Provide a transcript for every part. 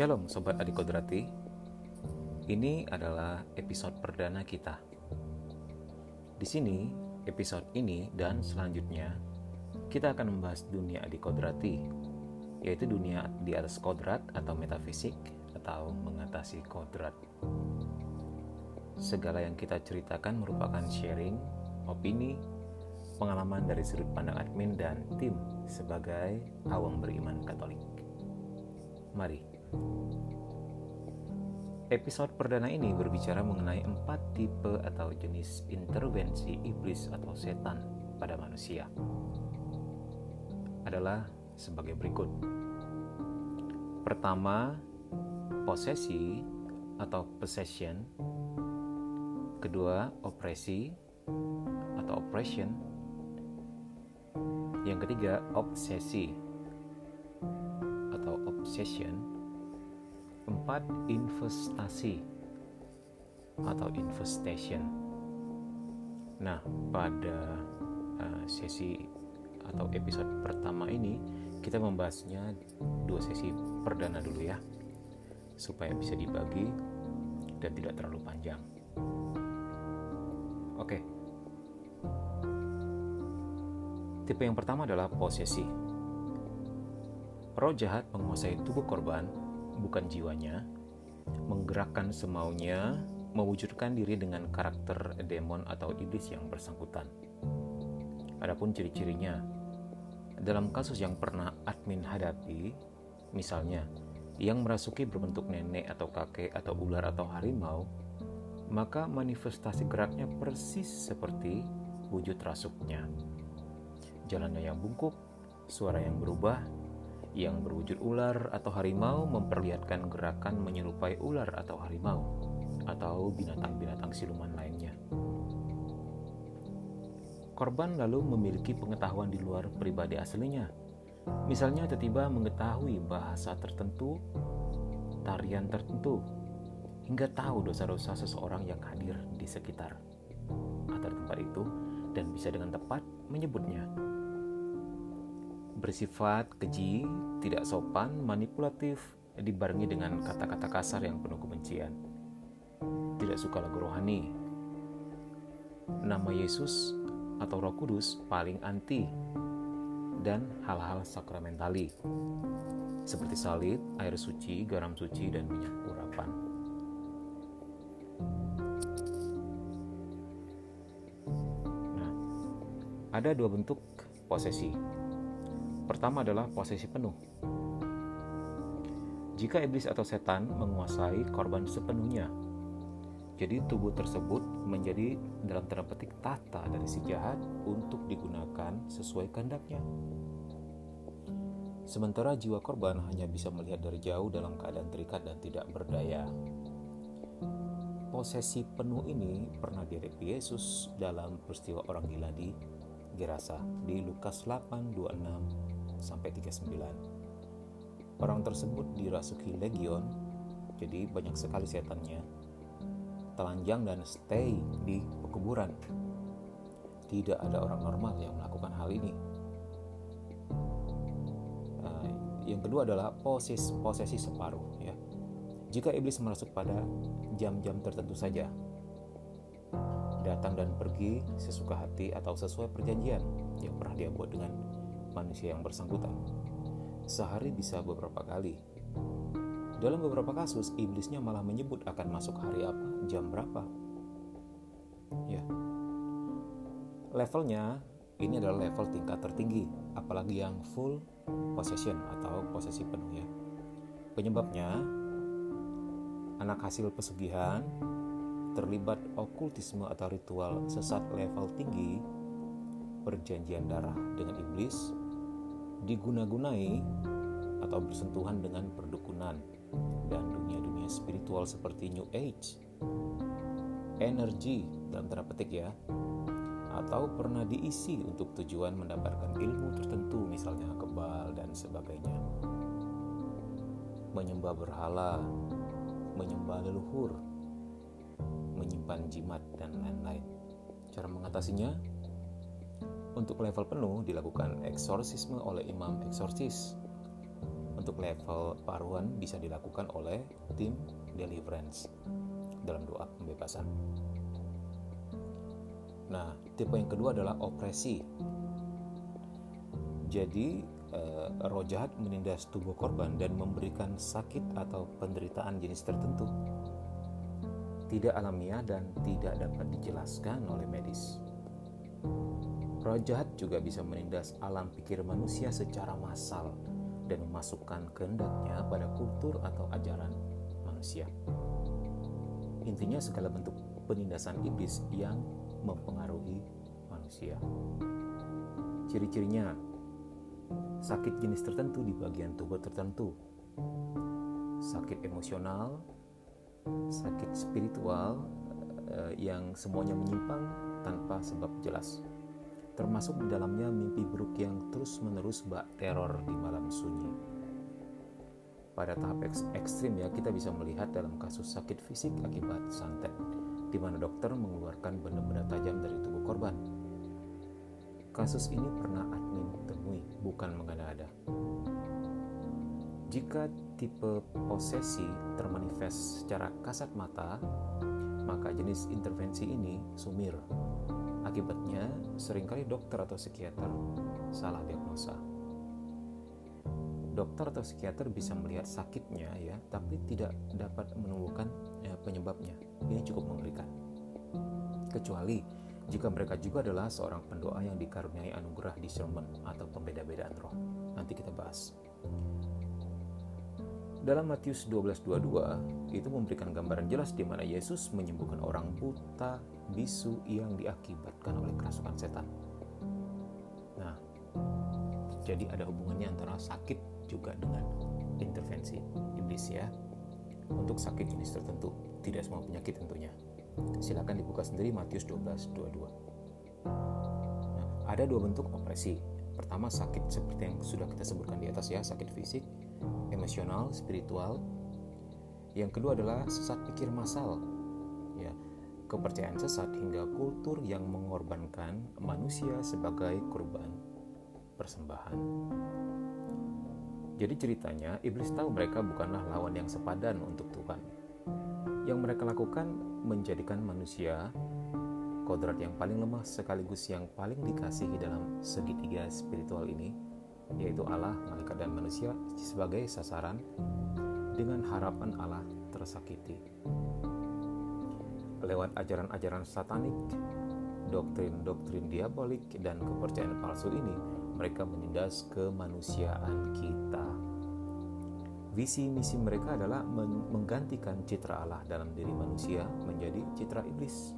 Shalom Sobat Adik Kodrati Ini adalah episode perdana kita Di sini, episode ini dan selanjutnya Kita akan membahas dunia Adik Kodrati Yaitu dunia di atas kodrat atau metafisik Atau mengatasi kodrat Segala yang kita ceritakan merupakan sharing, opini, pengalaman dari sudut pandang admin dan tim sebagai awam beriman Katolik. Mari. Episode perdana ini berbicara mengenai empat tipe atau jenis intervensi iblis atau setan pada manusia. Adalah sebagai berikut. Pertama, posesi atau possession kedua opresi atau oppression yang ketiga obsesi atau obsession empat investasi atau investation nah pada uh, sesi atau episode pertama ini kita membahasnya dua sesi perdana dulu ya supaya bisa dibagi dan tidak terlalu panjang. Oke. Tipe yang pertama adalah posesi. Roh jahat menguasai tubuh korban, bukan jiwanya, menggerakkan semaunya, mewujudkan diri dengan karakter demon atau iblis yang bersangkutan. Adapun ciri-cirinya, dalam kasus yang pernah admin hadapi, misalnya yang merasuki berbentuk nenek atau kakek atau ular atau harimau, maka manifestasi geraknya persis seperti wujud rasuknya. Jalannya yang bungkuk, suara yang berubah, yang berwujud ular atau harimau memperlihatkan gerakan menyerupai ular atau harimau, atau binatang-binatang siluman lainnya. Korban lalu memiliki pengetahuan di luar pribadi aslinya. Misalnya tiba-tiba mengetahui bahasa tertentu, tarian tertentu, hingga tahu dosa-dosa seseorang yang hadir di sekitar atau tempat itu dan bisa dengan tepat menyebutnya. Bersifat keji, tidak sopan, manipulatif, dibarengi dengan kata-kata kasar yang penuh kebencian. Tidak suka lagu rohani. Nama Yesus atau Roh Kudus paling anti dan hal-hal sakramentali seperti salib, air suci, garam suci, dan minyak urapan. Ada dua bentuk posesi. Pertama adalah posesi penuh. Jika iblis atau setan menguasai korban sepenuhnya, jadi tubuh tersebut menjadi dalam tanda petik tata dari si jahat untuk digunakan sesuai kehendaknya. Sementara jiwa korban hanya bisa melihat dari jauh dalam keadaan terikat dan tidak berdaya. Posesi penuh ini pernah direpli Yesus dalam peristiwa orang gila di Gerasa di Lukas 8 26 sampai 39. Orang tersebut dirasuki legion, jadi banyak sekali setannya. Telanjang dan stay di pekuburan. Tidak ada orang normal yang melakukan hal ini. Uh, yang kedua adalah posis, posesi separuh ya. Jika iblis merasuk pada jam-jam tertentu saja, datang dan pergi sesuka hati atau sesuai perjanjian yang pernah dia buat dengan manusia yang bersangkutan. Sehari bisa beberapa kali. Dalam beberapa kasus, iblisnya malah menyebut akan masuk hari apa, jam berapa. Ya. Levelnya ini adalah level tingkat tertinggi, apalagi yang full possession atau posesi penuh ya. Penyebabnya anak hasil pesugihan terlibat okultisme atau ritual sesat level tinggi, perjanjian darah dengan iblis, diguna-gunai atau bersentuhan dengan perdukunan dan dunia-dunia spiritual seperti New Age, energi dalam tanda petik ya, atau pernah diisi untuk tujuan mendapatkan ilmu tertentu misalnya kebal dan sebagainya. Menyembah berhala, menyembah leluhur, menyimpan jimat, dan lain-lain. Cara mengatasinya, untuk level penuh dilakukan eksorsisme oleh imam eksorsis. Untuk level paruan bisa dilakukan oleh tim deliverance dalam doa pembebasan. Nah, tipe yang kedua adalah opresi. Jadi, eh, roh jahat menindas tubuh korban dan memberikan sakit atau penderitaan jenis tertentu. Tidak alamiah dan tidak dapat dijelaskan oleh medis. Roh jahat juga bisa menindas alam pikir manusia secara massal dan memasukkan kehendaknya pada kultur atau ajaran manusia. Intinya segala bentuk penindasan iblis yang mempengaruhi manusia. Ciri-cirinya sakit jenis tertentu di bagian tubuh tertentu, sakit emosional, sakit spiritual eh, yang semuanya menyimpang tanpa sebab jelas termasuk di dalamnya mimpi buruk yang terus-menerus bak teror di malam sunyi. Pada tahap eks ekstrim ya, kita bisa melihat dalam kasus sakit fisik akibat santet, di mana dokter mengeluarkan benda-benda tajam dari tubuh korban. Kasus ini pernah admin temui, bukan mengada-ada. Jika tipe posesi termanifest secara kasat mata, maka jenis intervensi ini sumir Akibatnya, sering kali dokter atau psikiater salah diagnosa. Dokter atau psikiater bisa melihat sakitnya ya, tapi tidak dapat menemukan ya, penyebabnya. Ini cukup mengerikan. Kecuali jika mereka juga adalah seorang pendoa yang dikaruniai anugerah discernment atau pembeda-bedaan roh. Nanti kita bahas. Dalam Matius 12:22 itu memberikan gambaran jelas di mana Yesus menyembuhkan orang buta, bisu yang diakibatkan oleh kerasukan setan. Nah, jadi ada hubungannya antara sakit juga dengan intervensi iblis ya. Untuk sakit jenis tertentu, tidak semua penyakit tentunya. Silakan dibuka sendiri Matius 12:22. Nah, ada dua bentuk opresi. Pertama sakit seperti yang sudah kita sebutkan di atas ya, sakit fisik emosional, spiritual. Yang kedua adalah sesat pikir masal. Ya, kepercayaan sesat hingga kultur yang mengorbankan manusia sebagai korban persembahan. Jadi ceritanya, iblis tahu mereka bukanlah lawan yang sepadan untuk Tuhan. Yang mereka lakukan menjadikan manusia kodrat yang paling lemah sekaligus yang paling dikasihi dalam segitiga spiritual ini yaitu Allah, malaikat dan manusia sebagai sasaran dengan harapan Allah tersakiti. Lewat ajaran-ajaran satanik, doktrin-doktrin diabolik dan kepercayaan palsu ini, mereka menindas kemanusiaan kita. Visi misi mereka adalah menggantikan citra Allah dalam diri manusia menjadi citra iblis.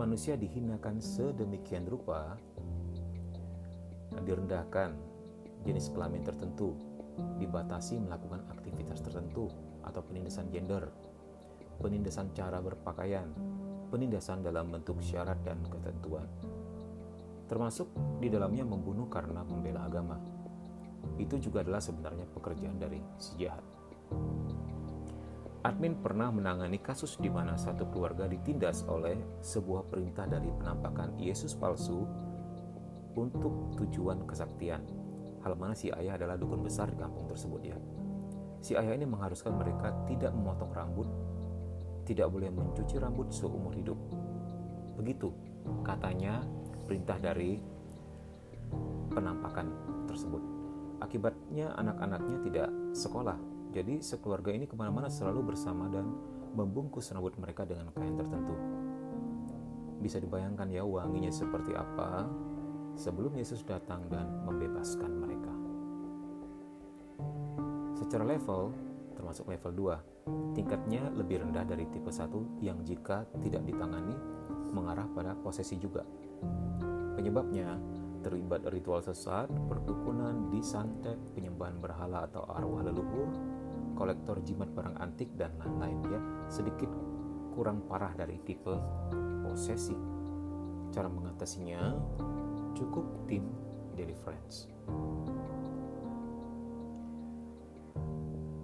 Manusia dihinakan sedemikian rupa direndahkan, jenis kelamin tertentu, dibatasi melakukan aktivitas tertentu atau penindasan gender, penindasan cara berpakaian, penindasan dalam bentuk syarat dan ketentuan. Termasuk di dalamnya membunuh karena membela agama. Itu juga adalah sebenarnya pekerjaan dari si jahat. Admin pernah menangani kasus di mana satu keluarga ditindas oleh sebuah perintah dari penampakan Yesus palsu untuk tujuan kesaktian. Hal mana si ayah adalah dukun besar di kampung tersebut ya. Si ayah ini mengharuskan mereka tidak memotong rambut, tidak boleh mencuci rambut seumur hidup. Begitu katanya perintah dari penampakan tersebut. Akibatnya anak-anaknya tidak sekolah. Jadi sekeluarga ini ke mana-mana selalu bersama dan membungkus rambut mereka dengan kain tertentu. Bisa dibayangkan ya wanginya seperti apa sebelum Yesus datang dan membebaskan mereka. Secara level, termasuk level 2, tingkatnya lebih rendah dari tipe 1 yang jika tidak ditangani mengarah pada posesi juga. Penyebabnya terlibat ritual sesat, perdukunan, disantet, penyembahan berhala atau arwah leluhur, kolektor jimat barang antik dan lain-lain ya, sedikit kurang parah dari tipe posesi. Cara mengatasinya cukup tim deliverance.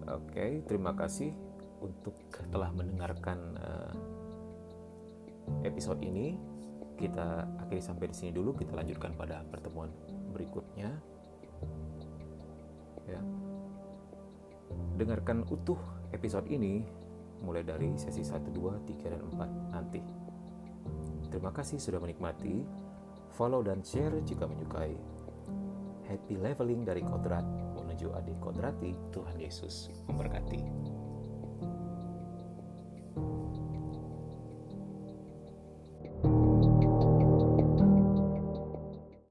Oke, okay, terima kasih untuk telah mendengarkan uh, episode ini. Kita akhiri sampai di sini dulu. Kita lanjutkan pada pertemuan berikutnya. Ya. Dengarkan utuh episode ini mulai dari sesi 1, 2, 3, dan 4 nanti. Terima kasih sudah menikmati. Follow dan share jika menyukai. Happy leveling dari kodrat menuju adik kodrati. Tuhan Yesus memberkati.